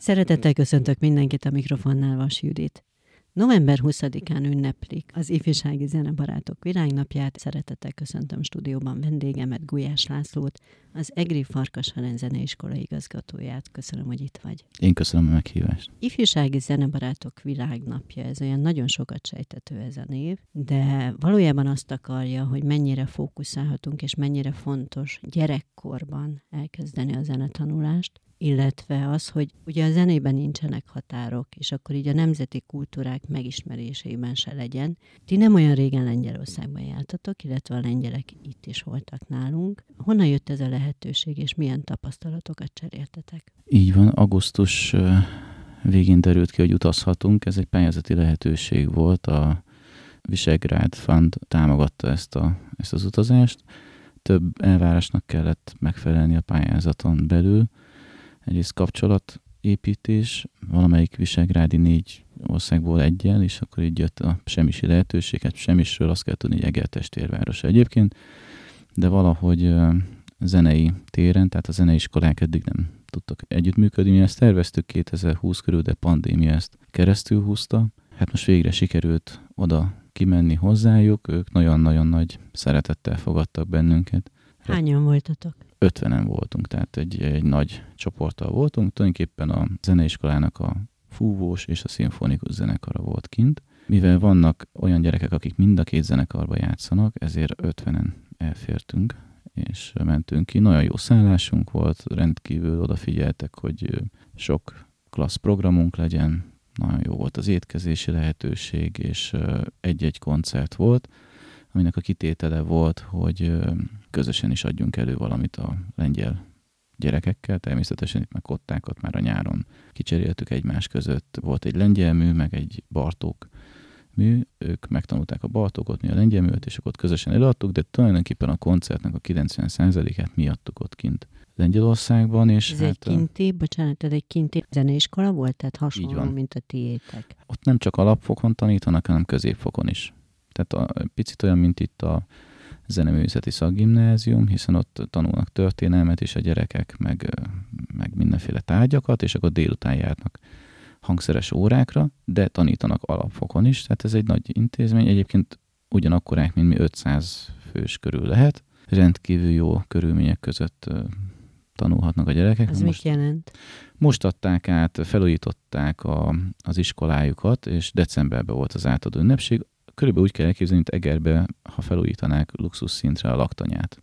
Szeretettel köszöntök mindenkit a mikrofonnál, Vas Judit. November 20-án ünneplik az Ifjúsági Zenebarátok Világnapját. Szeretettel köszöntöm stúdióban vendégemet, Gulyás Lászlót, az EGRI Farkas Helen Zeneiskola igazgatóját. Köszönöm, hogy itt vagy. Én köszönöm a meghívást. Ifjúsági Zenebarátok Világnapja, ez olyan nagyon sokat sejtető ez a név, de valójában azt akarja, hogy mennyire fókuszálhatunk, és mennyire fontos gyerekkorban elkezdeni a zenetanulást, illetve az, hogy ugye a zenében nincsenek határok, és akkor így a nemzeti kultúrák megismerésében se legyen. Ti nem olyan régen Lengyelországban jártatok, illetve a lengyelek itt is voltak nálunk. Honnan jött ez a lehetőség, és milyen tapasztalatokat cseréltetek? Így van, augusztus végén derült ki, hogy utazhatunk. Ez egy pályázati lehetőség volt. A Visegrád Fund támogatta ezt, a, ezt az utazást. Több elvárásnak kellett megfelelni a pályázaton belül egyrészt kapcsolatépítés, valamelyik visegrádi négy országból egyen, és akkor így jött a semmisi lehetőséget, semmisről azt kell tudni, hogy Eger testvérváros egyébként, de valahogy zenei téren, tehát a zeneiskolák eddig nem tudtak együttműködni. Mi ezt terveztük 2020 körül, de pandémia ezt keresztül húzta. Hát most végre sikerült oda kimenni hozzájuk, ők nagyon-nagyon nagy szeretettel fogadtak bennünket. Hányan voltatok? Ötvenen voltunk, tehát egy, egy nagy csoporttal voltunk. Tulajdonképpen a zeneiskolának a fúvós és a szimfonikus zenekara volt kint. Mivel vannak olyan gyerekek, akik mind a két zenekarba játszanak, ezért ötvenen elfértünk, és mentünk ki. Nagyon jó szállásunk volt, rendkívül odafigyeltek, hogy sok klassz programunk legyen, nagyon jó volt az étkezési lehetőség, és egy-egy koncert volt, aminek a kitétele volt, hogy közösen is adjunk elő valamit a lengyel gyerekekkel. Természetesen itt meg kottákat már a nyáron kicseréltük egymás között. Volt egy lengyel mű, meg egy Bartók mű, ők megtanulták a Bartókot, mi a lengyel művet, és akkor közösen előadtuk, de tulajdonképpen a koncertnek a 90%-át mi adtuk ott kint Lengyelországban. És ez hát, egy kinti, bocsánat, ez egy kinti zeneiskola volt, tehát hasonló, mint a tiétek. Ott nem csak alapfokon tanítanak, hanem középfokon is. Tehát a, picit olyan, mint itt a zeneművészeti szakgimnázium, hiszen ott tanulnak történelmet is a gyerekek, meg, meg mindenféle tárgyakat, és akkor délután járnak hangszeres órákra, de tanítanak alapfokon is, tehát ez egy nagy intézmény. Egyébként ugyanakkorák, mint mi 500 fős körül lehet. Rendkívül jó körülmények között tanulhatnak a gyerekek. Ez most, mit jelent? Most adták át, felújították a, az iskolájukat, és decemberben volt az átadó ünnepség körülbelül úgy kell elképzelni, mint Egerbe, ha felújítanák luxus szintre a laktanyát.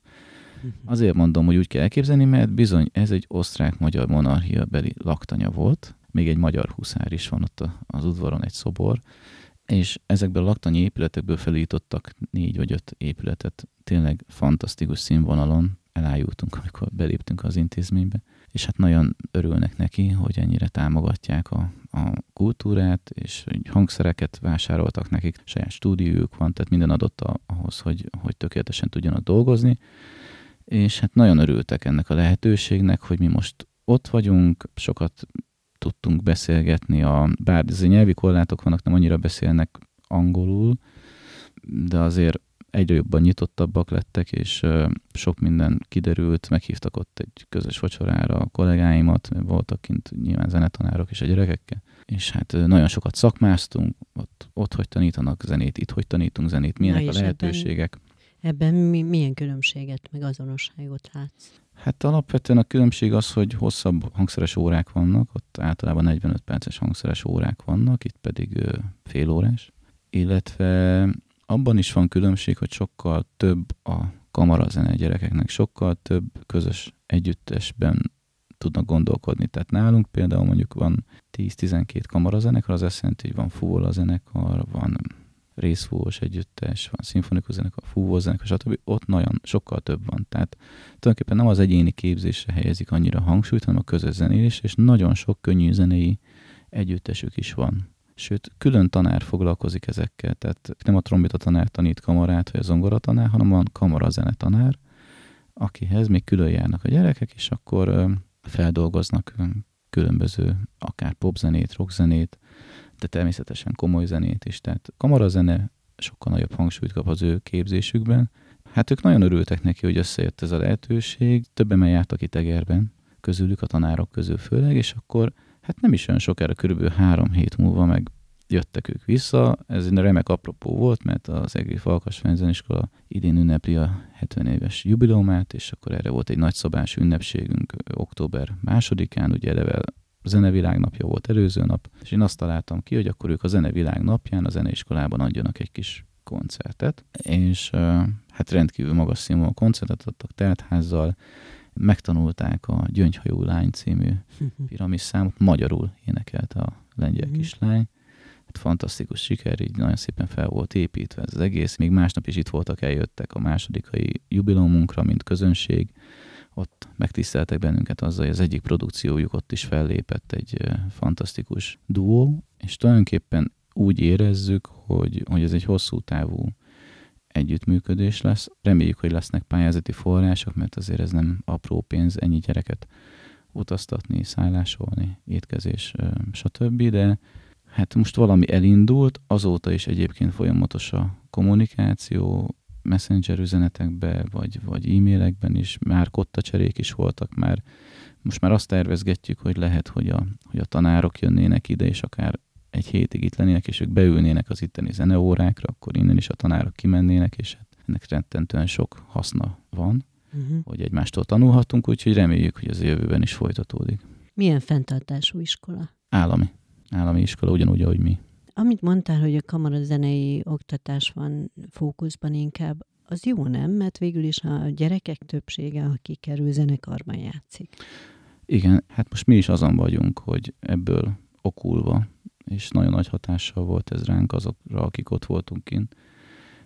Mhm. Azért mondom, hogy úgy kell elképzelni, mert bizony ez egy osztrák-magyar monarchia beli laktanya volt, még egy magyar huszár is van ott az udvaron, egy szobor, és ezekből a laktanyi épületekből felújítottak négy vagy öt épületet, tényleg fantasztikus színvonalon elájultunk, amikor beléptünk az intézménybe, és hát nagyon örülnek neki, hogy ennyire támogatják a, a kultúrát, és hangszereket vásároltak nekik, saját stúdiójuk van, tehát minden adott ahhoz, hogy, hogy tökéletesen tudjanak dolgozni, és hát nagyon örültek ennek a lehetőségnek, hogy mi most ott vagyunk, sokat tudtunk beszélgetni, a, bár ez nyelvi korlátok vannak, nem annyira beszélnek angolul, de azért egyre jobban nyitottabbak lettek, és sok minden kiderült, meghívtak ott egy közös vacsorára a kollégáimat, voltak kint nyilván zenetanárok és a gyerekekkel, és hát nagyon sokat szakmáztunk, ott, ott hogy tanítanak zenét, itt hogy tanítunk zenét, milyenek Na a lehetőségek. Ebben, ebben mi, milyen különbséget, meg azonosságot látsz? Hát alapvetően a különbség az, hogy hosszabb hangszeres órák vannak, ott általában 45 perces hangszeres órák vannak, itt pedig fél órás, illetve abban is van különbség, hogy sokkal több a kamarazene gyerekeknek, sokkal több közös együttesben tudnak gondolkodni. Tehát nálunk például mondjuk van 10-12 kamarazenekar, az azt jelenti, hogy van fúvola zenekar, van részfúvós együttes, van szimfonikus zenekar, fúvó zenekar, stb. Ott nagyon sokkal több van. Tehát tulajdonképpen nem az egyéni képzésre helyezik annyira hangsúlyt, hanem a közös zenélés, és nagyon sok könnyű zenei együttesük is van sőt, külön tanár foglalkozik ezekkel, tehát nem a trombita tanár tanít kamarát, vagy a zongora tanár, hanem van kamarazene tanár, akihez még külön járnak a gyerekek, és akkor feldolgoznak különböző, akár popzenét, rockzenét, de természetesen komoly zenét is. Tehát kamarazene sokkal nagyobb hangsúlyt kap az ő képzésükben. Hát ők nagyon örültek neki, hogy összejött ez a lehetőség. Többen már jártak itt Egerben, közülük a tanárok közül főleg, és akkor hát nem is olyan sokára, körülbelül három hét múlva meg jöttek ők vissza. Ez egy remek apropó volt, mert az Egri Falkas Fenzeniskola idén ünnepli a 70 éves jubileumát, és akkor erre volt egy nagyszabás ünnepségünk október másodikán, ugye eleve zenevilág napja volt előző nap, és én azt találtam ki, hogy akkor ők a zenevilág napján a zeneiskolában adjanak egy kis koncertet, és hát rendkívül magas színvonalú koncertet adtak teltházzal, megtanulták a Gyöngyhajú lány című piramis számot, magyarul énekelte a lengyel mhm. kislány, hát fantasztikus siker, így nagyon szépen fel volt építve ez az egész. Még másnap is itt voltak, eljöttek a másodikai jubileumunkra, mint közönség. Ott megtiszteltek bennünket azzal, hogy az egyik produkciójuk ott is fellépett egy fantasztikus duó, és tulajdonképpen úgy érezzük, hogy, hogy ez egy hosszú távú együttműködés lesz. Reméljük, hogy lesznek pályázati források, mert azért ez nem apró pénz ennyi gyereket utaztatni, szállásolni, étkezés, stb. De hát most valami elindult, azóta is egyébként folyamatos a kommunikáció, messenger üzenetekbe, vagy, vagy e-mailekben is, már cserék is voltak, már most már azt tervezgetjük, hogy lehet, hogy a, hogy a tanárok jönnének ide, és akár egy hétig itt lennének, és ők beülnének az itteni zeneórákra, akkor innen is a tanárok kimennének, és hát ennek rettentően sok haszna van, uh-huh. hogy egymástól tanulhatunk, úgyhogy reméljük, hogy az jövőben is folytatódik. Milyen fenntartású iskola? Állami. Állami iskola, ugyanúgy, ahogy mi. Amit mondtál, hogy a kamarazenei oktatás van fókuszban inkább, az jó nem? Mert végül is a gyerekek többsége, aki kerül zenekarban játszik. Igen, hát most mi is azon vagyunk, hogy ebből okulva és nagyon nagy hatással volt ez ránk azokra, akik ott voltunk kint.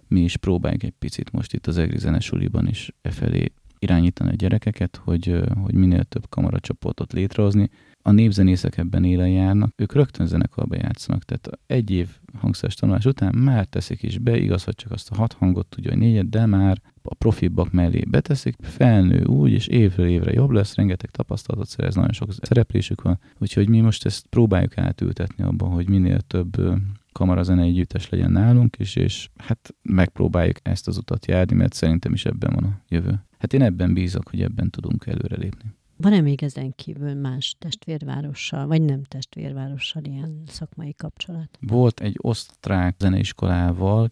Mi is próbáljuk egy picit most itt az Egri Zenesuliban is e felé irányítani a gyerekeket, hogy, hogy minél több kamaracsoportot létrehozni, a népzenészek ebben élen járnak, ők rögtön zenekarba játszanak, tehát egy év hangszeres tanulás után már teszik is be, igaz, hogy csak azt a hat hangot tudja, hogy négyet, de már a profibbak mellé beteszik, felnő úgy, és évről évre jobb lesz, rengeteg tapasztalatot szerez, nagyon sok szereplésük van, úgyhogy mi most ezt próbáljuk átültetni abban, hogy minél több kamarazene együttes legyen nálunk is, és hát megpróbáljuk ezt az utat járni, mert szerintem is ebben van a jövő. Hát én ebben bízok, hogy ebben tudunk előrelépni. Van-e még ezen kívül más testvérvárossal, vagy nem testvérvárossal ilyen szakmai kapcsolat? Volt egy osztrák zeneiskolával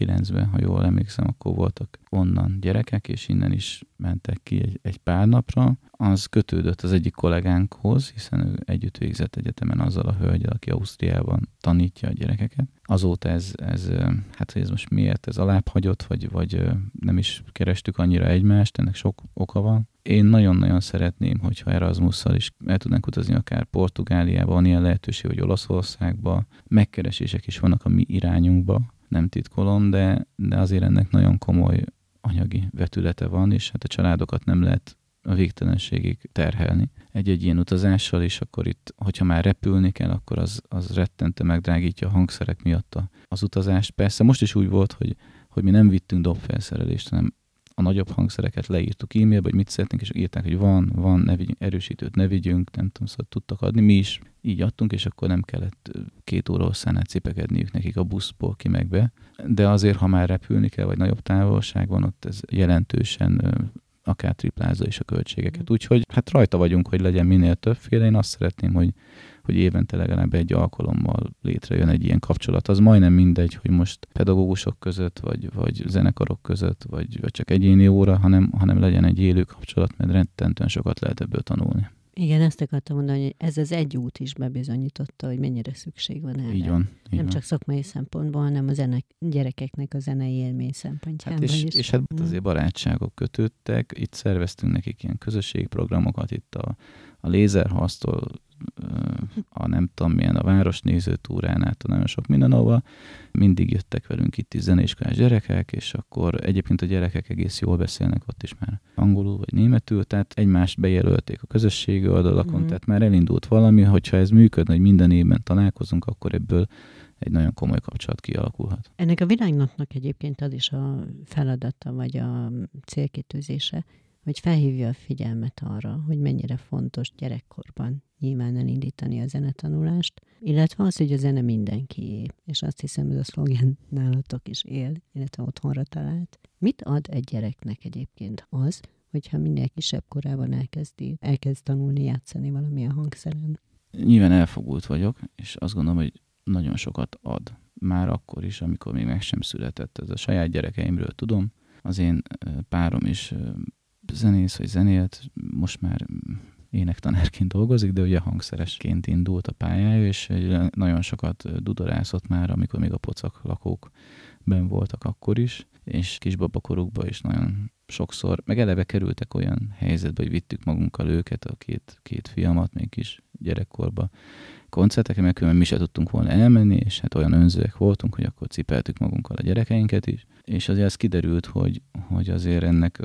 2019-ben, ha jól emlékszem, akkor voltak onnan gyerekek, és innen is mentek ki egy, egy pár napra. Az kötődött az egyik kollégánkhoz, hiszen ő együtt végzett egyetemen azzal a hölgyel, aki Ausztriában tanítja a gyerekeket. Azóta ez, ez hát hogy ez most miért, ez alább hagyott, vagy, vagy nem is kerestük annyira egymást, ennek sok oka van én nagyon-nagyon szeretném, hogyha Erasmusszal is el tudnánk utazni akár Portugáliába, van ilyen lehetőség, hogy Olaszországba, megkeresések is vannak a mi irányunkba, nem titkolom, de, de azért ennek nagyon komoly anyagi vetülete van, és hát a családokat nem lehet a végtelenségig terhelni egy-egy ilyen utazással, és akkor itt, hogyha már repülni kell, akkor az, az rettente megdrágítja a hangszerek miatt az utazást. Persze most is úgy volt, hogy, hogy mi nem vittünk dobfelszerelést, hanem a nagyobb hangszereket leírtuk e-mailbe, hogy mit szeretnénk, és írták, hogy van, van, ne vigyünk, erősítőt ne vigyünk, nem tudom, szóval tudtak adni. Mi is így adtunk, és akkor nem kellett két óra hosszán cipekedniük nekik a buszból ki meg be. De azért, ha már repülni kell, vagy nagyobb távolság van, ott ez jelentősen akár triplázza is a költségeket. Úgyhogy hát rajta vagyunk, hogy legyen minél többféle. Én azt szeretném, hogy hogy évente legalább egy alkalommal létrejön egy ilyen kapcsolat. Az majdnem mindegy, hogy most pedagógusok között, vagy, vagy zenekarok között, vagy, vagy csak egyéni óra, hanem, hanem legyen egy élő kapcsolat, mert rettentően sokat lehet ebből tanulni. Igen, ezt akartam mondani, hogy ez az egy út is bebizonyította, hogy mennyire szükség van erre. Így van. Így Nem van. csak szakmai szempontból, hanem a zenek, gyerekeknek a zenei élmény szempontjából hát és, is. És hát mm. azért barátságok kötődtek, itt szerveztünk nekik ilyen közösségprogramokat, itt a, a lézerhasztól a nem tudom milyen, a városnéző túrán át, nagyon sok minden, ahova mindig jöttek velünk itt is zenéskolás gyerekek, és akkor egyébként a gyerekek egész jól beszélnek ott is már angolul vagy németül, tehát egymást bejelölték a közösségi oldalakon, mm. tehát már elindult valami, hogyha ez működne, hogy minden évben találkozunk, akkor ebből egy nagyon komoly kapcsolat kialakulhat. Ennek a világnapnak egyébként az is a feladata, vagy a célkitűzése, hogy felhívja a figyelmet arra, hogy mennyire fontos gyerekkorban nyilván elindítani a zenetanulást, illetve az, hogy a zene mindenkié, és azt hiszem, ez a szlogen nálatok is él, illetve otthonra talált. Mit ad egy gyereknek egyébként az, hogyha minél kisebb korában elkezdi, elkezd tanulni játszani valamilyen hangszeren. Nyilván elfogult vagyok, és azt gondolom, hogy nagyon sokat ad. Már akkor is, amikor még meg sem született. Ez a saját gyerekeimről tudom. Az én párom is zenész, vagy zenélt, most már énektanárként dolgozik, de ugye hangszeresként indult a pályája, és nagyon sokat dudorászott már, amikor még a pocak lakók ben voltak akkor is, és kisbabakorukban is nagyon sokszor, meg eleve kerültek olyan helyzetbe, hogy vittük magunkkal őket, a két, két fiamat még kis gyerekkorba koncertekre, mert különben mi se tudtunk volna elmenni, és hát olyan önzőek voltunk, hogy akkor cipeltük magunkkal a gyerekeinket is, és azért ez kiderült, hogy, hogy azért ennek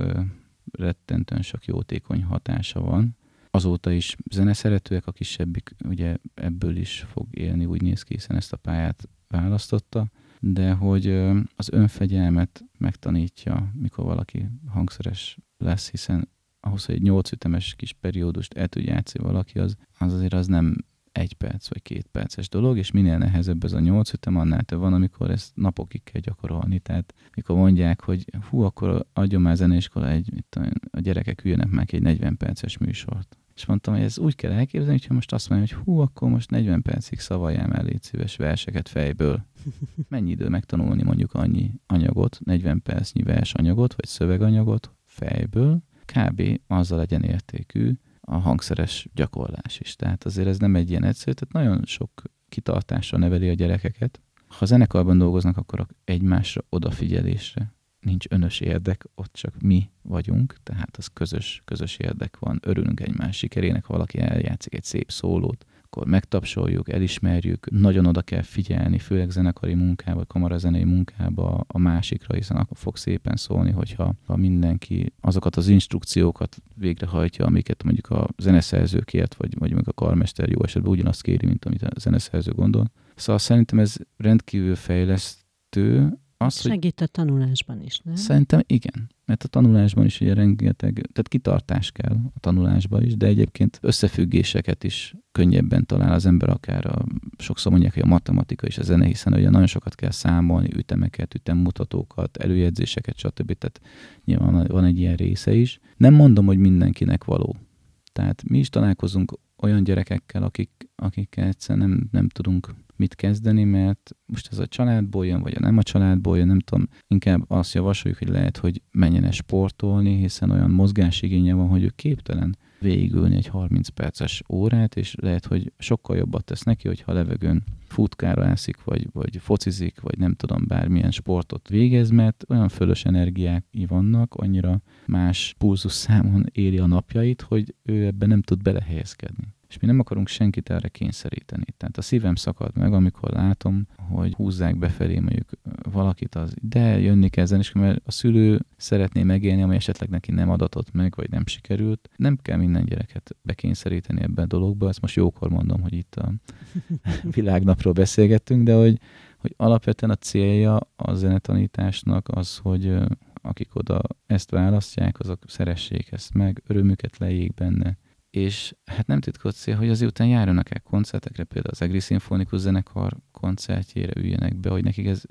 rettentően sok jótékony hatása van. Azóta is zeneszeretőek, a kisebbik ugye ebből is fog élni, úgy néz ki, hiszen ezt a pályát választotta, de hogy az önfegyelmet megtanítja, mikor valaki hangszeres lesz, hiszen ahhoz, hogy egy nyolc ütemes kis periódust el tud játszani valaki, az, az azért az nem egy perc vagy két perces dolog, és minél nehezebb ez a nyolc ütem, annál több van, amikor ezt napokig kell gyakorolni. Tehát mikor mondják, hogy hú, akkor adjon már zenéskola egy, mit a gyerekek üljenek meg egy 40 perces műsort. És mondtam, hogy ez úgy kell elképzelni, hogyha most azt mondja, hogy hú, akkor most 40 percig szavaljál el légy szíves verseket fejből. Mennyi idő megtanulni mondjuk annyi anyagot, 40 percnyi vers anyagot, vagy szöveganyagot fejből, kb. azzal legyen értékű a hangszeres gyakorlás is. Tehát azért ez nem egy ilyen egyszerű, tehát nagyon sok kitartásra neveli a gyerekeket. Ha zenekarban dolgoznak, akkor egymásra odafigyelésre nincs önös érdek, ott csak mi vagyunk, tehát az közös, közös érdek van. Örülünk egymás sikerének, ha valaki eljátszik egy szép szólót, akkor megtapsoljuk, elismerjük, nagyon oda kell figyelni, főleg zenekari munkába, kamarazenei munkába a másikra, hiszen akkor fog szépen szólni, hogyha ha mindenki azokat az instrukciókat végrehajtja, amiket mondjuk a zeneszerző kért, vagy, vagy mondjuk a karmester jó esetben ugyanazt kéri, mint amit a zeneszerző gondol. Szóval szerintem ez rendkívül fejlesztő, az, Segít a tanulásban is, nem? Szerintem igen, mert a tanulásban is ugye rengeteg, tehát kitartás kell a tanulásban is, de egyébként összefüggéseket is könnyebben talál az ember, akár a, sokszor mondják, hogy a matematika és a zene, hiszen ugye nagyon sokat kell számolni, ütemeket, ütemmutatókat, előjegyzéseket, stb. Tehát nyilván van egy ilyen része is. Nem mondom, hogy mindenkinek való. Tehát mi is találkozunk olyan gyerekekkel, akik, akikkel egyszerűen nem, nem tudunk mit kezdeni, mert most ez a családból jön, vagy a nem a családból jön, nem tudom, inkább azt javasoljuk, hogy lehet, hogy menjen sportolni, hiszen olyan mozgásigénye van, hogy ő képtelen végülni egy 30 perces órát, és lehet, hogy sokkal jobbat tesz neki, hogyha levegőn futkárászik, vagy, vagy focizik, vagy nem tudom, bármilyen sportot végez, mert olyan fölös energiák vannak, annyira más számon éli a napjait, hogy ő ebben nem tud belehelyezkedni és mi nem akarunk senkit erre kényszeríteni. Tehát a szívem szakad meg, amikor látom, hogy húzzák befelé mondjuk valakit, az de jönni kezdeni, és mert a szülő szeretné megélni, ami esetleg neki nem adatott meg, vagy nem sikerült. Nem kell minden gyereket bekényszeríteni ebben a dologba, ezt most jókor mondom, hogy itt a világnapról beszélgettünk, de hogy, hogy alapvetően a célja a zenetanításnak az, hogy akik oda ezt választják, azok szeressék ezt meg, örömüket lejék benne, és hát nem titkot cél, hogy azért után járjanak el koncertekre, például az Egri Szimfonikus Zenekar koncertjére üljenek be, hogy nekik ez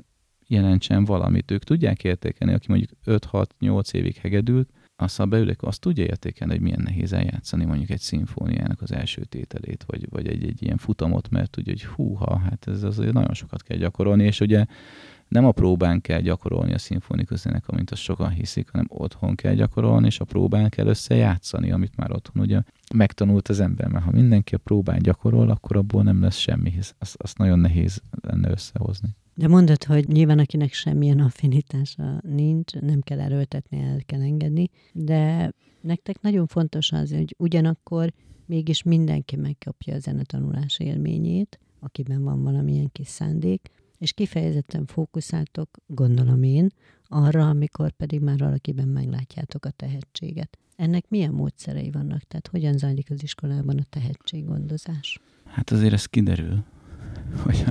jelentsen valamit. Ők tudják értékelni, aki mondjuk 5-6-8 évig hegedült, aztán beülök, azt tudja értékelni, hogy milyen nehéz eljátszani mondjuk egy szimfóniának az első tételét, vagy, vagy egy, egy ilyen futamot, mert tudja, hogy húha, hát ez azért nagyon sokat kell gyakorolni, és ugye nem a próbán kell gyakorolni a szimfonikus zenekar, amint azt sokan hiszik, hanem otthon kell gyakorolni, és a próbán kell összejátszani, amit már otthon ugye megtanult az ember, mert ha mindenki a próbán gyakorol, akkor abból nem lesz semmi, hisz azt, azt nagyon nehéz lenne összehozni. De mondod, hogy nyilván akinek semmilyen affinitása nincs, nem kell erőltetni, el kell engedni, de nektek nagyon fontos az, hogy ugyanakkor mégis mindenki megkapja a zenetanulás élményét, akiben van valamilyen kis szándék, és kifejezetten fókuszáltok, gondolom én, arra, amikor pedig már valakiben meglátjátok a tehetséget. Ennek milyen módszerei vannak? Tehát hogyan zajlik az iskolában a tehetséggondozás? Hát azért ez kiderül. Hogy,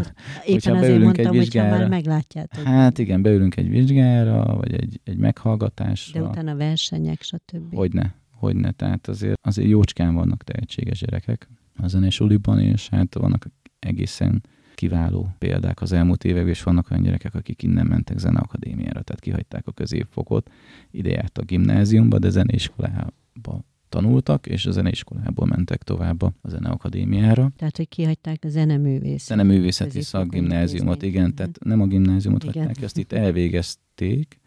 Éppen azért mondtam, egy vizsgára, hogyha már meglátjátok. Hát igen, beülünk egy vizsgára, vagy egy, egy meghallgatásra. De utána versenyek, stb. Hogyne, hogyne. Tehát azért, azért jócskán vannak tehetséges gyerekek a zenés uliban, és hát vannak egészen kiváló példák az elmúlt években, és vannak olyan gyerekek, akik innen mentek zeneakadémiára, tehát kihagyták a középfokot, ide járt a gimnáziumba, de zeneiskolába tanultak, és a zeneiskolából mentek tovább a zeneakadémiára. Tehát, hogy kihagyták a zeneművészeti. Zeneművészeti szakgimnáziumot, igen, tehát nem a gimnáziumot igen. hagyták, ezt itt elvégezték,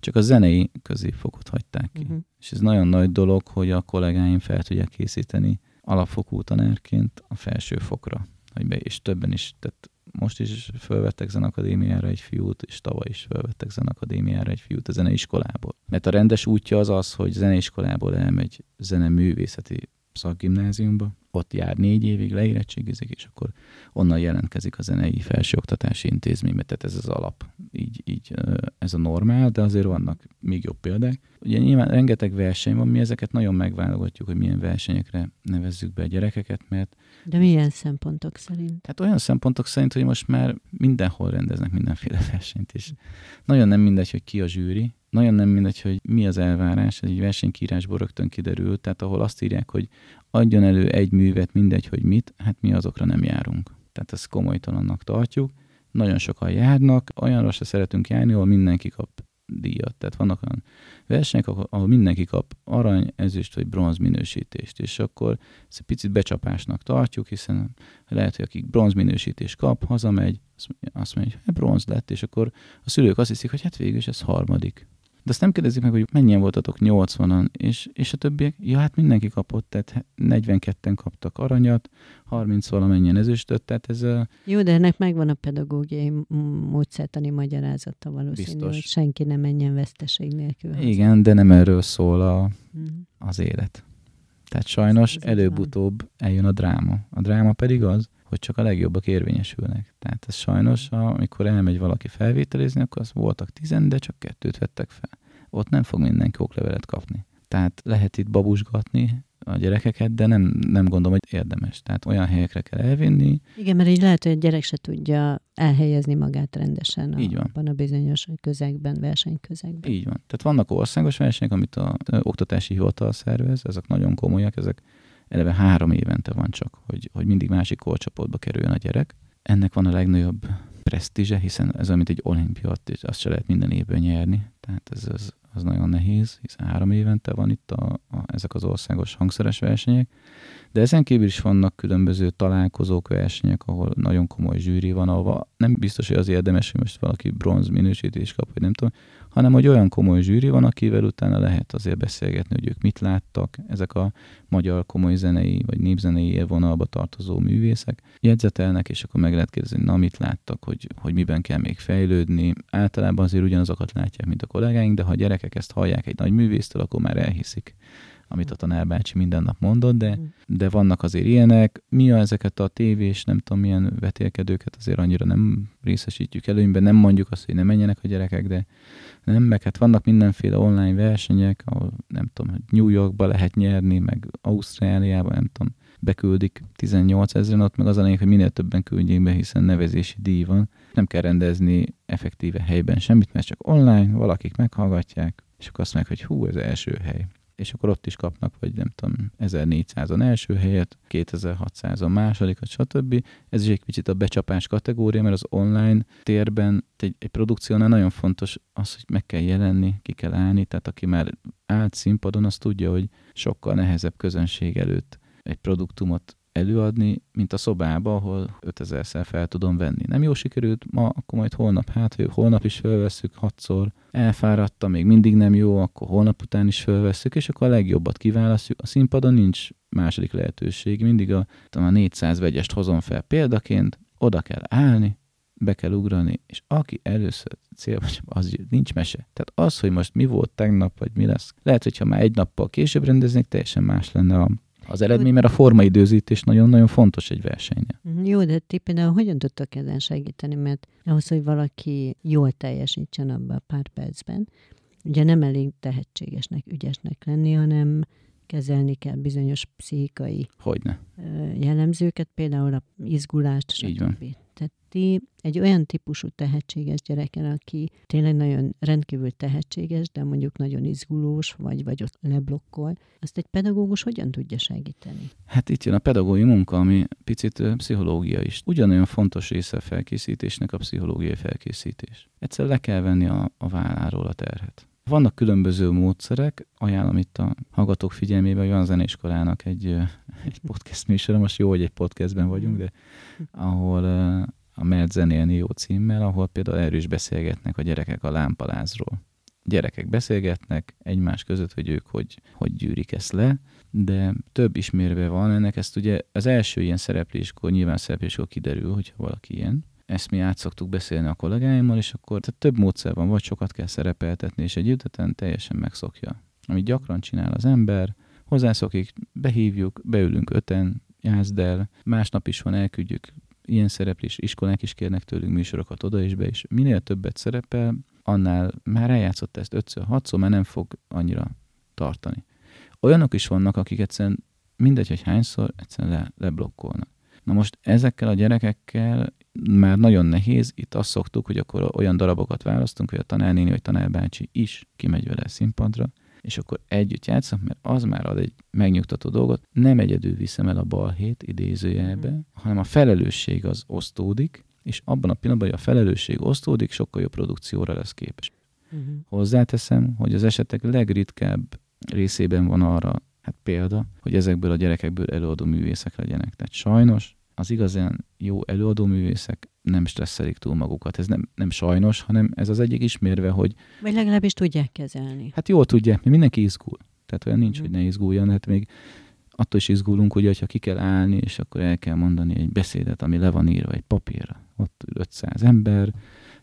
csak a zenei középfokot hagyták ki. Uh-huh. És ez nagyon nagy dolog, hogy a kollégáim fel tudják készíteni alapfokú tanárként a felső fokra. Hogy be, és többen is, tehát most is felvettek zenakadémiára egy fiút, és tavaly is felvettek zenakadémiára egy fiút a zeneiskolából. Mert a rendes útja az az, hogy zeneiskolából elmegy zeneművészeti szakgimnáziumba, ott jár négy évig, leérettségizik, és akkor onnan jelentkezik a zenei felsőoktatási intézménybe, tehát ez az alap, így, így ez a normál, de azért vannak még jobb példák. Ugye nyilván rengeteg verseny van, mi ezeket nagyon megválogatjuk, hogy milyen versenyekre nevezzük be a gyerekeket, mert... De milyen szempontok szerint? Hát olyan szempontok szerint, hogy most már mindenhol rendeznek mindenféle versenyt, és nagyon nem mindegy, hogy ki a zsűri, nagyon nem mindegy, hogy mi az elvárás, ez egy versenykírásból rögtön kiderül, tehát ahol azt írják, hogy adjon elő egy művet, mindegy, hogy mit, hát mi azokra nem járunk. Tehát ezt komolytalannak tartjuk. Nagyon sokan járnak, olyanra se szeretünk járni, ahol mindenki kap díjat. Tehát vannak olyan versenyek, ahol mindenki kap arany, ezüst vagy bronz minősítést, és akkor ezt egy picit becsapásnak tartjuk, hiszen lehet, hogy akik bronz minősítést kap, hazamegy, azt mondja, hogy hát bronz lett, és akkor a szülők azt hiszik, hogy hát végül is ez harmadik. De azt nem kérdezik meg, hogy mennyien voltatok 80-an, és, és a többiek, ja, hát mindenki kapott, tehát 42-en kaptak aranyat, 30 valamennyien ezüstöt, tehát ez a... Jó, de ennek megvan a pedagógiai módszertani magyarázata valószínű, Biztos. hogy senki nem menjen veszteség nélkül. Igen, de nem erről szól a, uh-huh. az élet. Tehát sajnos előbb-utóbb eljön a dráma. A dráma pedig az, hogy csak a legjobbak érvényesülnek. Tehát ez sajnos, amikor elmegy valaki felvételizni, akkor az voltak tizen, de csak kettőt vettek fel. Ott nem fog mindenki oklevelet kapni. Tehát lehet itt babusgatni a gyerekeket, de nem, nem gondolom, hogy érdemes. Tehát olyan helyekre kell elvinni. Igen, mert így lehet, hogy a gyerek se tudja elhelyezni magát rendesen a, így van. abban a bizonyos közegben, versenyközegben. Így van. Tehát vannak országos versenyek, amit a, a oktatási hivatal szervez, ezek nagyon komolyak, ezek eleve három évente van csak, hogy, hogy mindig másik korcsoportba kerüljön a gyerek. Ennek van a legnagyobb presztízse, hiszen ez mint egy olimpiat, és azt se lehet minden évben nyerni. Tehát ez az, az nagyon nehéz, hiszen három évente van itt a, a, ezek az országos hangszeres versenyek. De ezen kívül is vannak különböző találkozók, versenyek, ahol nagyon komoly zsűri van, ahol nem biztos, hogy az érdemes, hogy most valaki bronz minősítést kap, vagy nem tudom, hanem hogy olyan komoly zsűri van, akivel utána lehet azért beszélgetni, hogy ők mit láttak, ezek a magyar komoly zenei vagy népzenei élvonalba tartozó művészek jegyzetelnek, és akkor meg lehet kérdezni, na mit láttak, hogy, hogy miben kell még fejlődni. Általában azért ugyanazokat látják, mint a kollégáink, de ha a gyerekek ezt hallják egy nagy művésztől, akkor már elhiszik amit a tanárbácsi minden nap mondott, de, mm. de vannak azért ilyenek. Mi a ezeket a tévés, nem tudom milyen vetélkedőket azért annyira nem részesítjük előnyben, nem mondjuk azt, hogy ne menjenek a gyerekek, de nem, meg hát vannak mindenféle online versenyek, ahol nem tudom, hogy New Yorkba lehet nyerni, meg Ausztráliába, nem tudom, beküldik 18 ezeren, ott meg az a lényeg, hogy minél többen küldjék be, hiszen nevezési díj van. Nem kell rendezni effektíve helyben semmit, mert csak online, valakik meghallgatják, és akkor azt meg, hogy hú, ez első hely és akkor ott is kapnak, vagy nem tudom, 1400-on első helyet, 2600-on másodikat, stb. Ez is egy kicsit a becsapás kategória, mert az online térben egy, egy produkciónál nagyon fontos az, hogy meg kell jelenni, ki kell állni, tehát aki már állt színpadon, az tudja, hogy sokkal nehezebb közönség előtt egy produktumot előadni, mint a szobába, ahol 5000-szer fel tudom venni. Nem jó sikerült ma, akkor majd holnap, hát holnap is felvesszük hatszor, elfáradta, még mindig nem jó, akkor holnap után is felvesszük, és akkor a legjobbat kiválasztjuk. A színpadon nincs második lehetőség, mindig a, a 400 vegyest hozom fel példaként, oda kell állni, be kell ugrani, és aki először célba, az nincs mese. Tehát az, hogy most mi volt tegnap, vagy mi lesz, lehet, hogyha már egy nappal később rendeznék, teljesen más lenne a, az eredmény, mert a formaidőzítés nagyon-nagyon fontos egy versenynél. Mhm, jó, de ti például hogyan tudtak ezen segíteni? Mert ahhoz, hogy valaki jól teljesítsen abban a pár percben, ugye nem elég tehetségesnek, ügyesnek lenni, hanem kezelni kell bizonyos pszichikai Hogyne. jellemzőket, például a izgulást, stb. Így van. Tehát ti egy olyan típusú tehetséges gyereken, aki tényleg nagyon rendkívül tehetséges, de mondjuk nagyon izgulós, vagy, vagy ott leblokkol, azt egy pedagógus hogyan tudja segíteni? Hát itt jön a pedagógiai munka, ami picit pszichológia is. Ugyanolyan fontos része a felkészítésnek a pszichológiai felkészítés. Egyszer le kell venni a, a válláról a terhet. Vannak különböző módszerek, ajánlom itt a hallgatók figyelmébe, hogy van zenéskolának egy, egy podcast műsora, most jó, hogy egy podcastben vagyunk, de ahol a Mert zenélni jó címmel, ahol például erről is beszélgetnek a gyerekek a lámpalázról. Gyerekek beszélgetnek egymás között, hogy ők hogy, hogy gyűrik ezt le, de több ismérve van ennek, ezt ugye az első ilyen szerepléskor, nyilván szerepléskor kiderül, hogy valaki ilyen, ezt mi át szoktuk beszélni a kollégáimmal, és akkor tehát több módszer van, vagy sokat kell szerepeltetni, és egy üteten teljesen megszokja. Amit gyakran csinál az ember, hozzászokik, behívjuk, beülünk öten, jázd el, másnap is van, elküldjük ilyen szereplés, iskolák is kérnek tőlünk műsorokat oda is be, és minél többet szerepel, annál már eljátszott ezt ötször, hatszor, már nem fog annyira tartani. Olyanok is vannak, akik egyszerűen mindegy, hogy hányszor, egyszerűen le, leblokkolnak. Na most ezekkel a gyerekekkel már nagyon nehéz. Itt azt szoktuk, hogy akkor olyan darabokat választunk, hogy a tanárnéni vagy tanárbácsi is kimegy vele a színpadra, és akkor együtt játszunk, mert az már ad egy megnyugtató dolgot. Nem egyedül viszem el a balhét idézőjelbe, mm. hanem a felelősség az osztódik, és abban a pillanatban, hogy a felelősség osztódik, sokkal jobb produkcióra lesz képes. Uh-huh. Hozzáteszem, hogy az esetek legritkább részében van arra hát példa, hogy ezekből a gyerekekből előadó művészek legyenek. Tehát sajnos az igazán jó előadóművészek nem stresszelik túl magukat. Ez nem, nem sajnos, hanem ez az egyik ismérve, hogy... Vagy legalábbis tudják kezelni. Hát jól tudják, mert mindenki izgul. Tehát olyan nincs, mm. hogy ne izguljon, hát még attól is izgulunk, ugye, hogyha ki kell állni, és akkor el kell mondani egy beszédet, ami le van írva egy papírra. Ott 500 ember,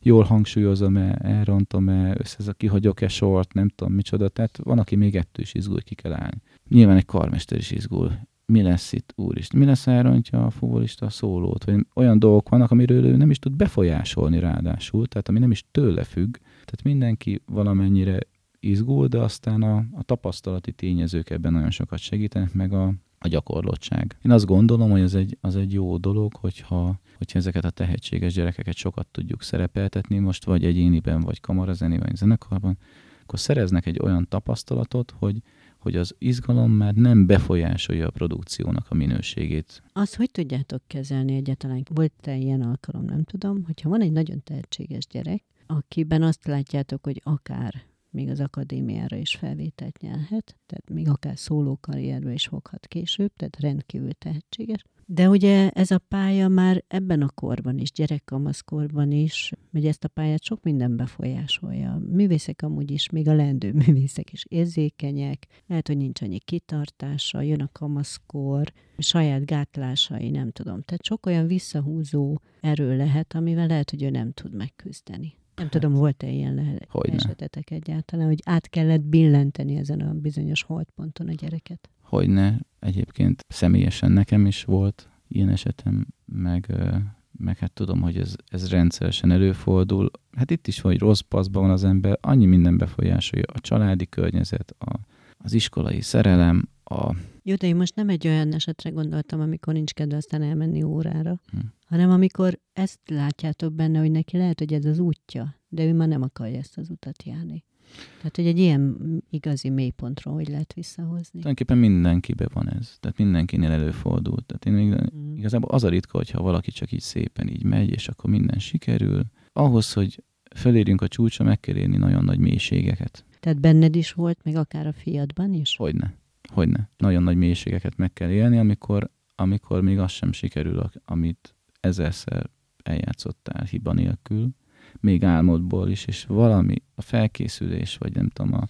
jól hangsúlyozom-e, elrontom-e, össze kihagyok-e sort, nem tudom micsoda. Tehát van, aki még ettől is izgul, hogy ki kell állni. Nyilván egy karmester is izgul mi lesz itt, úristen, mi lesz, elrontja a futbolista a szólót, vagy olyan dolgok vannak, amiről ő nem is tud befolyásolni ráadásul, tehát ami nem is tőle függ, tehát mindenki valamennyire izgul, de aztán a, a tapasztalati tényezők ebben nagyon sokat segítenek, meg a, a gyakorlottság. Én azt gondolom, hogy az egy, az egy jó dolog, hogyha, hogyha ezeket a tehetséges gyerekeket sokat tudjuk szerepeltetni, most vagy egyéniben, vagy kamarazeni, vagy zenekarban, akkor szereznek egy olyan tapasztalatot, hogy hogy az izgalom már nem befolyásolja a produkciónak a minőségét. Az hogy tudjátok kezelni egyáltalán? Volt-e ilyen alkalom, nem tudom, hogyha van egy nagyon tehetséges gyerek, akiben azt látjátok, hogy akár még az akadémiára is felvételt nyelhet, tehát még akár szólókarrierbe is foghat később, tehát rendkívül tehetséges. De ugye ez a pálya már ebben a korban is, gyerekkamaszkorban is, hogy ezt a pályát sok minden befolyásolja. Művészek amúgy is, még a lendő művészek is érzékenyek, lehet, hogy nincs annyi kitartása, jön a kamaszkor, saját gátlásai, nem tudom. Tehát sok olyan visszahúzó erő lehet, amivel lehet, hogy ő nem tud megküzdeni. Nem hát, tudom, volt-e ilyen lehet esetetek egyáltalán, hogy át kellett billenteni ezen a bizonyos holdponton a gyereket? Hogyne, egyébként személyesen nekem is volt ilyen esetem, meg, meg hát tudom, hogy ez, ez rendszeresen előfordul. Hát itt is, hogy rossz paszban van az ember, annyi minden befolyásolja a családi környezet, a, az iskolai szerelem, a... Jó, de én most nem egy olyan esetre gondoltam, amikor nincs kedve aztán elmenni órára, hm. hanem amikor ezt látjátok benne, hogy neki lehet, hogy ez az útja, de ő már nem akarja ezt az utat járni. Tehát, hogy egy ilyen igazi mélypontról hogy lehet visszahozni? Tulajdonképpen mindenkibe van ez. Tehát mindenkinél előfordul. Tehát én még mm. igazából az a ritka, hogyha valaki csak így szépen így megy, és akkor minden sikerül. Ahhoz, hogy felérjünk a csúcsra, meg kell érni nagyon nagy mélységeket. Tehát benned is volt, meg akár a fiadban is? Hogyne. Hogyne. Nagyon nagy mélységeket meg kell élni, amikor, amikor még az sem sikerül, amit ezerszer eljátszottál hiba nélkül még álmodból is, és valami, a felkészülés, vagy nem tudom, a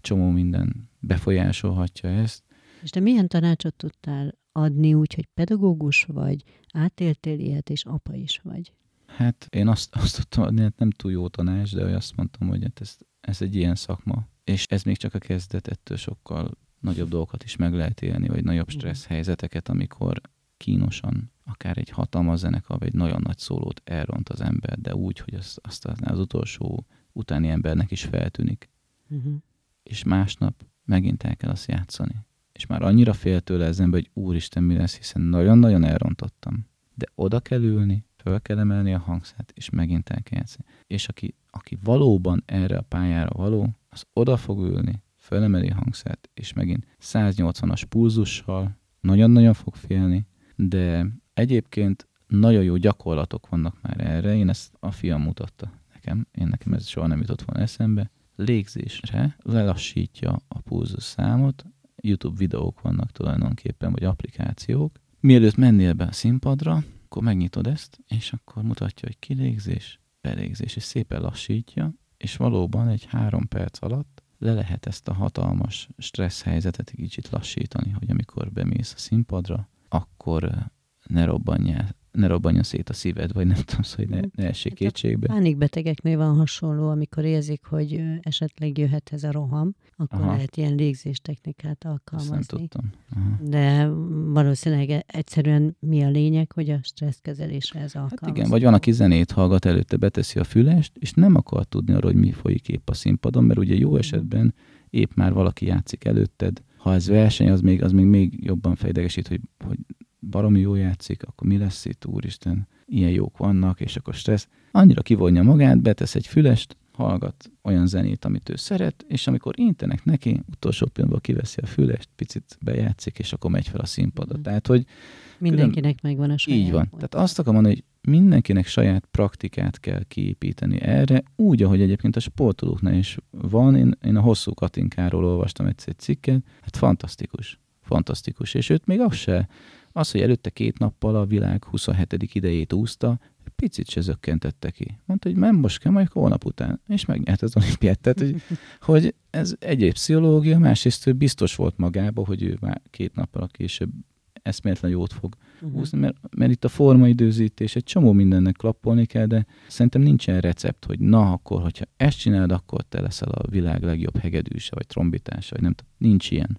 csomó minden befolyásolhatja ezt. És te milyen tanácsot tudtál adni úgy, hogy pedagógus vagy, átéltél ilyet, és apa is vagy? Hát én azt, azt tudtam adni, hát nem túl jó tanács, de azt mondtam, hogy hát ez, ez egy ilyen szakma, és ez még csak a kezdet, ettől sokkal nagyobb dolgokat is meg lehet élni, vagy nagyobb stressz helyzeteket, amikor kínosan akár egy hatalmas zenekar, vagy egy nagyon nagy szólót elront az ember, de úgy, hogy azt, azt az utolsó utáni embernek is feltűnik. Uh-huh. És másnap megint el kell azt játszani. És már annyira fél tőle az ember, hogy úristen, mi lesz, hiszen nagyon-nagyon elrontottam. De oda kell ülni, föl kell emelni a hangszert, és megint el kell játszani. És aki, aki valóban erre a pályára való, az oda fog ülni, fölemeli a hangszert, és megint 180-as pulzussal nagyon-nagyon fog félni, de egyébként nagyon jó gyakorlatok vannak már erre, én ezt a fiam mutatta nekem, én nekem ez soha nem jutott volna eszembe, légzésre lelassítja a pulzus számot, YouTube videók vannak tulajdonképpen, vagy applikációk. Mielőtt mennél be a színpadra, akkor megnyitod ezt, és akkor mutatja, hogy kilégzés, belégzés, és szépen lassítja, és valóban egy három perc alatt le lehet ezt a hatalmas stressz helyzetet kicsit lassítani, hogy amikor bemész a színpadra, akkor ne robbanjál ne robbanjon szét a szíved, vagy nem tudom, hogy ne, ne essék hát kétségbe. Pánikbetegeknél van hasonló, amikor érzik, hogy esetleg jöhet ez a roham, akkor Aha. lehet ilyen légzéstechnikát alkalmazni. Ezt nem tudtam. Aha. De valószínűleg egyszerűen mi a lényeg, hogy a stresszkezelésre ez alkalmazható. Hát igen, vagy van, aki zenét hallgat, előtte beteszi a fülest, és nem akar tudni arról, hogy mi folyik épp a színpadon, mert ugye jó esetben épp már valaki játszik előtted, ha ez verseny, az még, az még, még jobban fejdegesít, hogy, hogy baromi jó játszik, akkor mi lesz itt, úristen, ilyen jók vannak, és akkor stressz. Annyira kivonja magát, betesz egy fülest, hallgat olyan zenét, amit ő szeret, és amikor intenek neki, utolsó pillanatban kiveszi a fülest, picit bejátszik, és akkor megy fel a színpadra. Mm. Tehát, hogy Mindenkinek külön... megvan a saját. Így van. Tehát azt akarom mondani, hogy mindenkinek saját praktikát kell kiépíteni erre, úgy, ahogy egyébként a sportolóknál is van. Én, én a hosszú Katinkáról olvastam egyszer egy cikket, hát fantasztikus. Fantasztikus. És őt még az se az, hogy előtte két nappal a világ 27. idejét úszta, picit se zökkentette ki. Mondta, hogy nem most kell, majd holnap után. És megnyert az olimpiát. Tehát, hogy, hogy ez egyéb pszichológia, másrészt ő biztos volt magába, hogy ő már két nappal később eszméletlen jót fog uh-huh. úszni, mert, mert itt a formaidőzítés, egy csomó mindennek klappolni kell, de szerintem nincsen recept, hogy na akkor, hogyha ezt csinálod, akkor te leszel a világ legjobb hegedűse, vagy trombitása, vagy nem tudom. Nincs ilyen.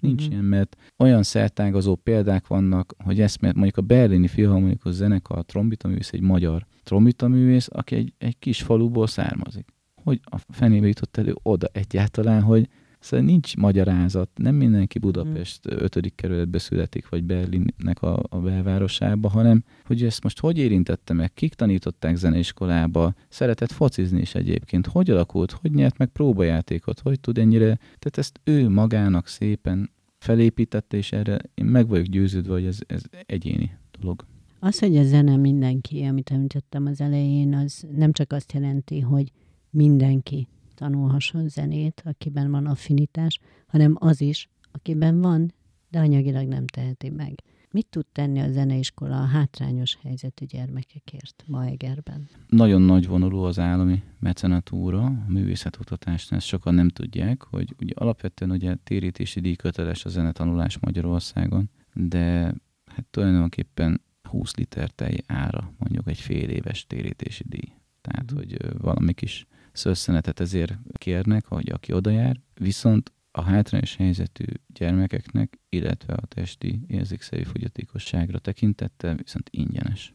Nincs uh-huh. ilyen, mert olyan szertágazó példák vannak, hogy ezt, mert mondjuk a berlini filharmonikus zenekar, trombitaművész, egy magyar trombitaművész, aki egy, egy kis faluból származik. Hogy a fenébe jutott elő oda egyáltalán, hogy Szóval nincs magyarázat, nem mindenki Budapest hmm. ötödik kerületbe születik, vagy Berlinnek a, a belvárosába, hanem hogy ezt most hogy érintette meg, kik tanították zeneiskolába, szeretett focizni is egyébként, hogy alakult, hogy nyert meg próbajátékot, hogy tud ennyire, tehát ezt ő magának szépen felépítette, és erre én meg vagyok győződve, hogy ez, ez egyéni dolog. Az, hogy a zene mindenki, amit említettem az elején, az nem csak azt jelenti, hogy mindenki tanulhasson zenét, akiben van affinitás, hanem az is, akiben van, de anyagilag nem teheti meg. Mit tud tenni a zeneiskola a hátrányos helyzetű gyermekekért ma Egerben? Nagyon nagy vonuló az állami mecenatúra, a művészetoktatásnál, ezt sokan nem tudják, hogy ugye alapvetően ugye térítési díj köteles a zenetanulás Magyarországon, de hát tulajdonképpen 20 liter tej ára mondjuk egy fél éves térítési díj. Tehát, uh-huh. hogy valami kis szösszenetet ezért kérnek, hogy aki oda jár, viszont a hátrányos helyzetű gyermekeknek, illetve a testi érzékszerű fogyatékosságra tekintettel viszont ingyenes.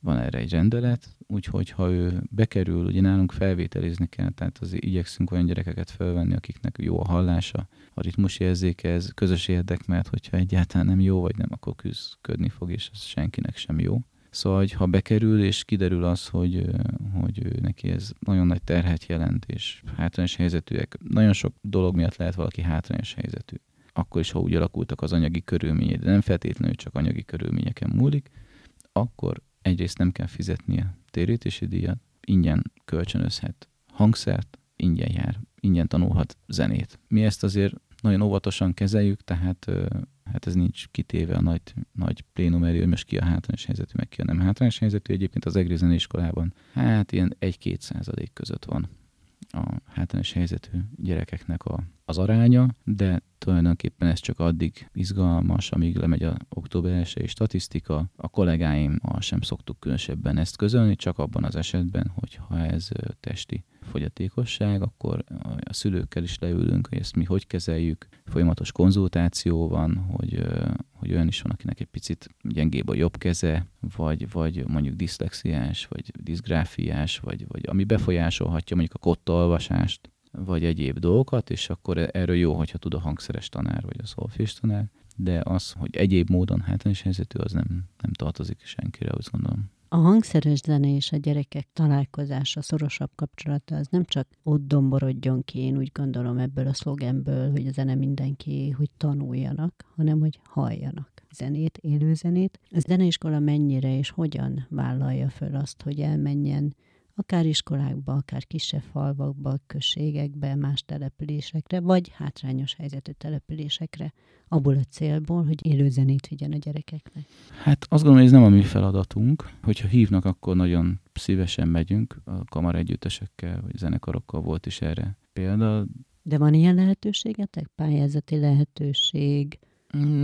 Van erre egy rendelet, úgyhogy ha ő bekerül, ugye nálunk felvételizni kell, tehát az igyekszünk olyan gyerekeket felvenni, akiknek jó a hallása, a ritmus érzéke, ez közös érdek, mert hogyha egyáltalán nem jó, vagy nem, akkor küzdködni fog, és ez senkinek sem jó. Szóval, hogy ha bekerül, és kiderül az, hogy, hogy neki ez nagyon nagy terhet jelent, és hátrányos helyzetűek, nagyon sok dolog miatt lehet valaki hátrányos helyzetű. Akkor is, ha úgy alakultak az anyagi körülmények, de nem feltétlenül csak anyagi körülményeken múlik, akkor egyrészt nem kell fizetnie térítési díjat, ingyen kölcsönözhet hangszert, ingyen jár, ingyen tanulhat zenét. Mi ezt azért nagyon óvatosan kezeljük, tehát hát ez nincs kitéve a nagy, nagy plénum elő, hogy most ki a hátrányos helyzetű, meg ki a nem hátrányos helyzetű. Egyébként az egri iskolában hát ilyen 1-2 százalék között van a hátrányos helyzetű gyerekeknek a, az aránya, de tulajdonképpen ez csak addig izgalmas, amíg lemegy a október 1 statisztika. A kollégáimmal sem szoktuk különösebben ezt közölni, csak abban az esetben, hogyha ez testi fogyatékosság, akkor a szülőkkel is leülünk, hogy ezt mi hogy kezeljük. Folyamatos konzultáció van, hogy, hogy olyan is van, akinek egy picit gyengébb a jobb keze, vagy, vagy mondjuk diszlexiás, vagy diszgráfiás, vagy, vagy ami befolyásolhatja mondjuk a kottaolvasást, vagy egyéb dolgokat, és akkor erről jó, hogyha tud a hangszeres tanár, vagy a szolfés tanár, de az, hogy egyéb módon hátrányos helyzetű, az nem, nem tartozik senkire, azt gondolom. A hangszeres zene és a gyerekek találkozása, szorosabb kapcsolata, az nem csak ott domborodjon ki, én úgy gondolom ebből a szlogenből, hogy a zene mindenki, hogy tanuljanak, hanem hogy halljanak zenét, élő zenét. A zeneiskola mennyire és hogyan vállalja föl azt, hogy elmenjen akár iskolákba, akár kisebb falvakba, községekbe, más településekre, vagy hátrányos helyzetű településekre, abból a célból, hogy élőzenét vigyen a gyerekeknek? Hát azt gondolom, hogy ez nem a mi feladatunk. Hogyha hívnak, akkor nagyon szívesen megyünk. A kamar együttesekkel, vagy zenekarokkal volt is erre példa. De van ilyen lehetőségetek? Pályázati lehetőség?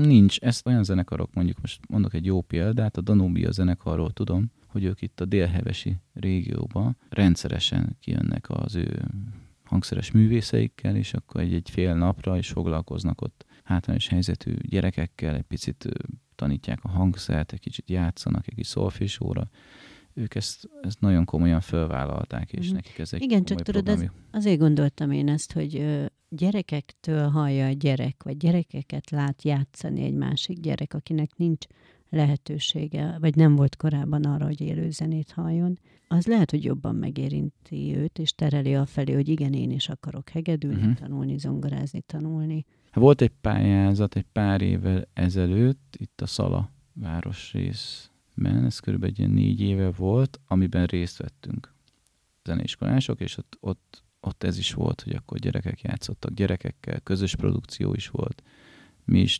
Nincs. Ezt olyan zenekarok, mondjuk most mondok egy jó példát, a Danubia zenekarról tudom, hogy ők itt a délhevesi régióban rendszeresen kijönnek az ő hangszeres művészeikkel, és akkor egy-egy fél napra is foglalkoznak ott hátrányos helyzetű gyerekekkel, egy picit tanítják a hangszert, egy kicsit játszanak, egy kis szolfésóra. Ők ezt, ezt nagyon komolyan felvállalták, és mm. nekik ez egy Igen, csak tudod, ez, azért gondoltam én ezt, hogy gyerekektől hallja a gyerek, vagy gyerekeket lát játszani egy másik gyerek, akinek nincs lehetősége, vagy nem volt korábban arra, hogy élő zenét halljon, az lehet, hogy jobban megérinti őt, és tereli a felé, hogy igen, én is akarok hegedülni, uh-huh. tanulni, zongorázni, tanulni. Volt egy pályázat egy pár évvel ezelőtt, itt a Szala városrészben, ez körülbelül egy ilyen négy éve volt, amiben részt vettünk zeneiskolások, és ott, ott, ott ez is volt, hogy akkor gyerekek játszottak gyerekekkel, közös produkció is volt mi is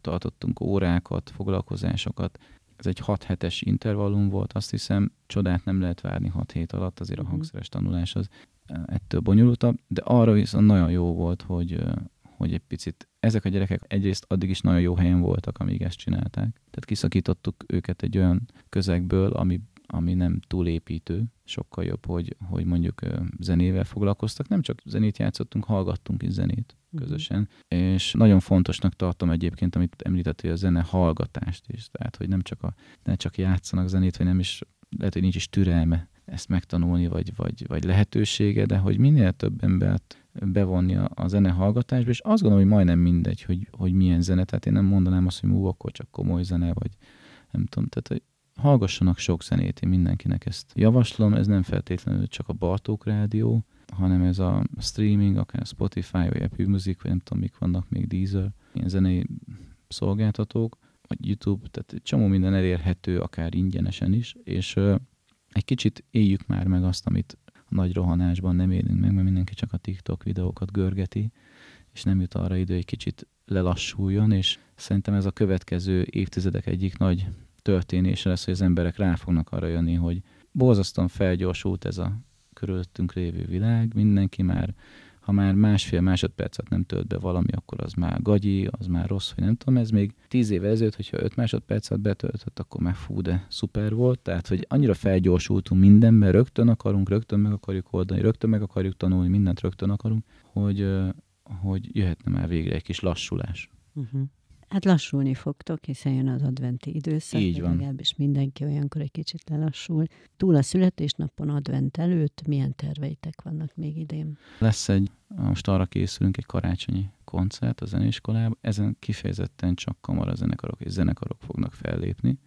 tartottunk órákat, foglalkozásokat. Ez egy 6 hetes intervallum volt, azt hiszem, csodát nem lehet várni 6 hét alatt, azért a mhm. hangszeres tanulás az e, ettől bonyolultabb, de arra viszont nagyon jó volt, hogy, hogy egy picit ezek a gyerekek egyrészt addig is nagyon jó helyen voltak, amíg ezt csinálták. Tehát kiszakítottuk őket egy olyan közegből, ami ami nem túlépítő, sokkal jobb, hogy, hogy mondjuk zenével foglalkoztak. Nem csak zenét játszottunk, hallgattunk is zenét mhm. közösen. Uh-huh. És nagyon fontosnak tartom egyébként, amit említettél, a zene hallgatást is. Tehát, hogy nem csak, a, ne csak játszanak zenét, vagy nem is, lehet, hogy nincs is türelme ezt megtanulni, vagy, vagy, vagy lehetősége, de hogy minél több embert bevonni a, a zene hallgatásba, és azt gondolom, hogy majdnem mindegy, hogy, hogy milyen zene, tehát én nem mondanám azt, hogy mú, akkor csak komoly zene, vagy nem tudom, tehát hogy hallgassanak sok zenét, én mindenkinek ezt javaslom, ez nem feltétlenül csak a Bartók Rádió, hanem ez a streaming, akár Spotify, vagy Apple Music, vagy nem tudom, mik vannak még Deezer, ilyen zenei szolgáltatók, vagy YouTube, tehát csomó minden elérhető, akár ingyenesen is, és egy kicsit éljük már meg azt, amit a nagy rohanásban nem élünk meg, mert mindenki csak a TikTok videókat görgeti, és nem jut arra idő, hogy kicsit lelassuljon, és szerintem ez a következő évtizedek egyik nagy történése lesz, hogy az emberek rá fognak arra jönni, hogy borzasztóan felgyorsult ez a körülöttünk lévő világ, mindenki már, ha már másfél másodpercet nem tölt be valami, akkor az már gagyi, az már rossz, vagy nem tudom, ez még tíz éve ezelőtt, hogyha öt másodpercet betöltött, akkor már fú, de szuper volt, tehát, hogy annyira felgyorsultunk mindenben, rögtön akarunk, rögtön meg akarjuk oldani, rögtön meg akarjuk tanulni, mindent rögtön akarunk, hogy, hogy jöhetne már végre egy kis lassulás. Uh-huh. Hát lassulni fogtok, hiszen jön az adventi időszak. Így van. Legalábbis mindenki olyankor egy kicsit lelassul. Túl a születésnapon advent előtt milyen terveitek vannak még idén? Lesz egy, most arra készülünk, egy karácsonyi koncert a zenéskolában. Ezen kifejezetten csak kamarazenekarok és zenekarok fognak fellépni.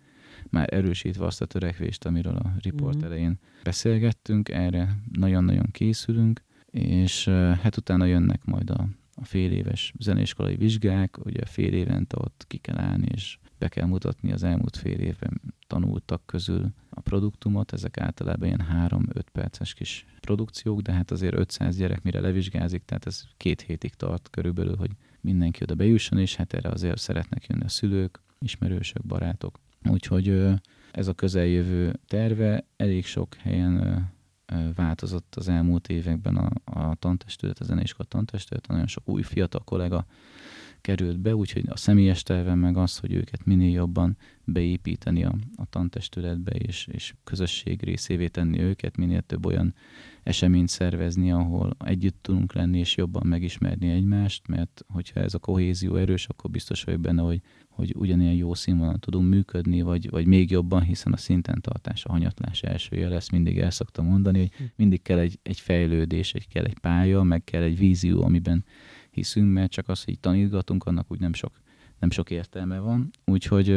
Már erősítve azt a törekvést, amiről a riport mm-hmm. elején beszélgettünk, erre nagyon-nagyon készülünk, és hát utána jönnek majd a a fél éves zenéskolai vizsgák, ugye fél évente ott ki kell állni, és be kell mutatni az elmúlt fél évben tanultak közül a produktumot, ezek általában ilyen 3-5 perces kis produkciók, de hát azért 500 gyerek mire levizsgázik, tehát ez két hétig tart körülbelül, hogy mindenki oda bejusson, és hát erre azért szeretnek jönni a szülők, ismerősök, barátok. Úgyhogy ez a közeljövő terve elég sok helyen változott az elmúlt években a, a tantestület, a zeneiskola tantestület, nagyon sok új fiatal kollega került be, úgyhogy a személyes terve meg az, hogy őket minél jobban beépíteni a, a tantestületbe, és, és közösség részévé tenni őket, minél több olyan eseményt szervezni, ahol együtt tudunk lenni, és jobban megismerni egymást, mert hogyha ez a kohézió erős, akkor biztos vagyok benne, hogy hogy ugyanilyen jó színvonalon tudunk működni, vagy, vagy még jobban, hiszen a szinten tartás, a hanyatlás elsője lesz, mindig el szoktam mondani, hogy hm. mindig kell egy, egy fejlődés, egy, kell egy pálya, meg kell egy vízió, amiben hiszünk, mert csak az, hogy tanítgatunk, annak úgy nem sok, nem sok értelme van. Úgyhogy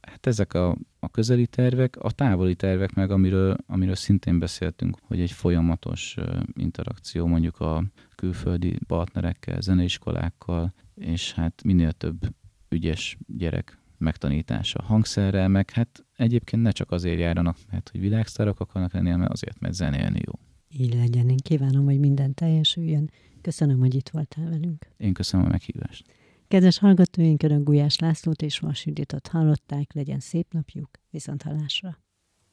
hát ezek a, a közeli tervek, a távoli tervek meg, amiről, amiről szintén beszéltünk, hogy egy folyamatos interakció mondjuk a külföldi partnerekkel, zeneiskolákkal, és hát minél több ügyes gyerek megtanítása hangszerrel, meg hát egyébként ne csak azért járjanak, mert hogy világsztárok akarnak lenni, hanem azért, mert zenélni jó. Így legyen. Én kívánom, hogy minden teljesüljön. Köszönöm, hogy itt voltál velünk. Én köszönöm a meghívást. Kedves hallgatóink, Örök Gulyás Lászlót és Vas Juditot hallották, legyen szép napjuk, viszont hallásra.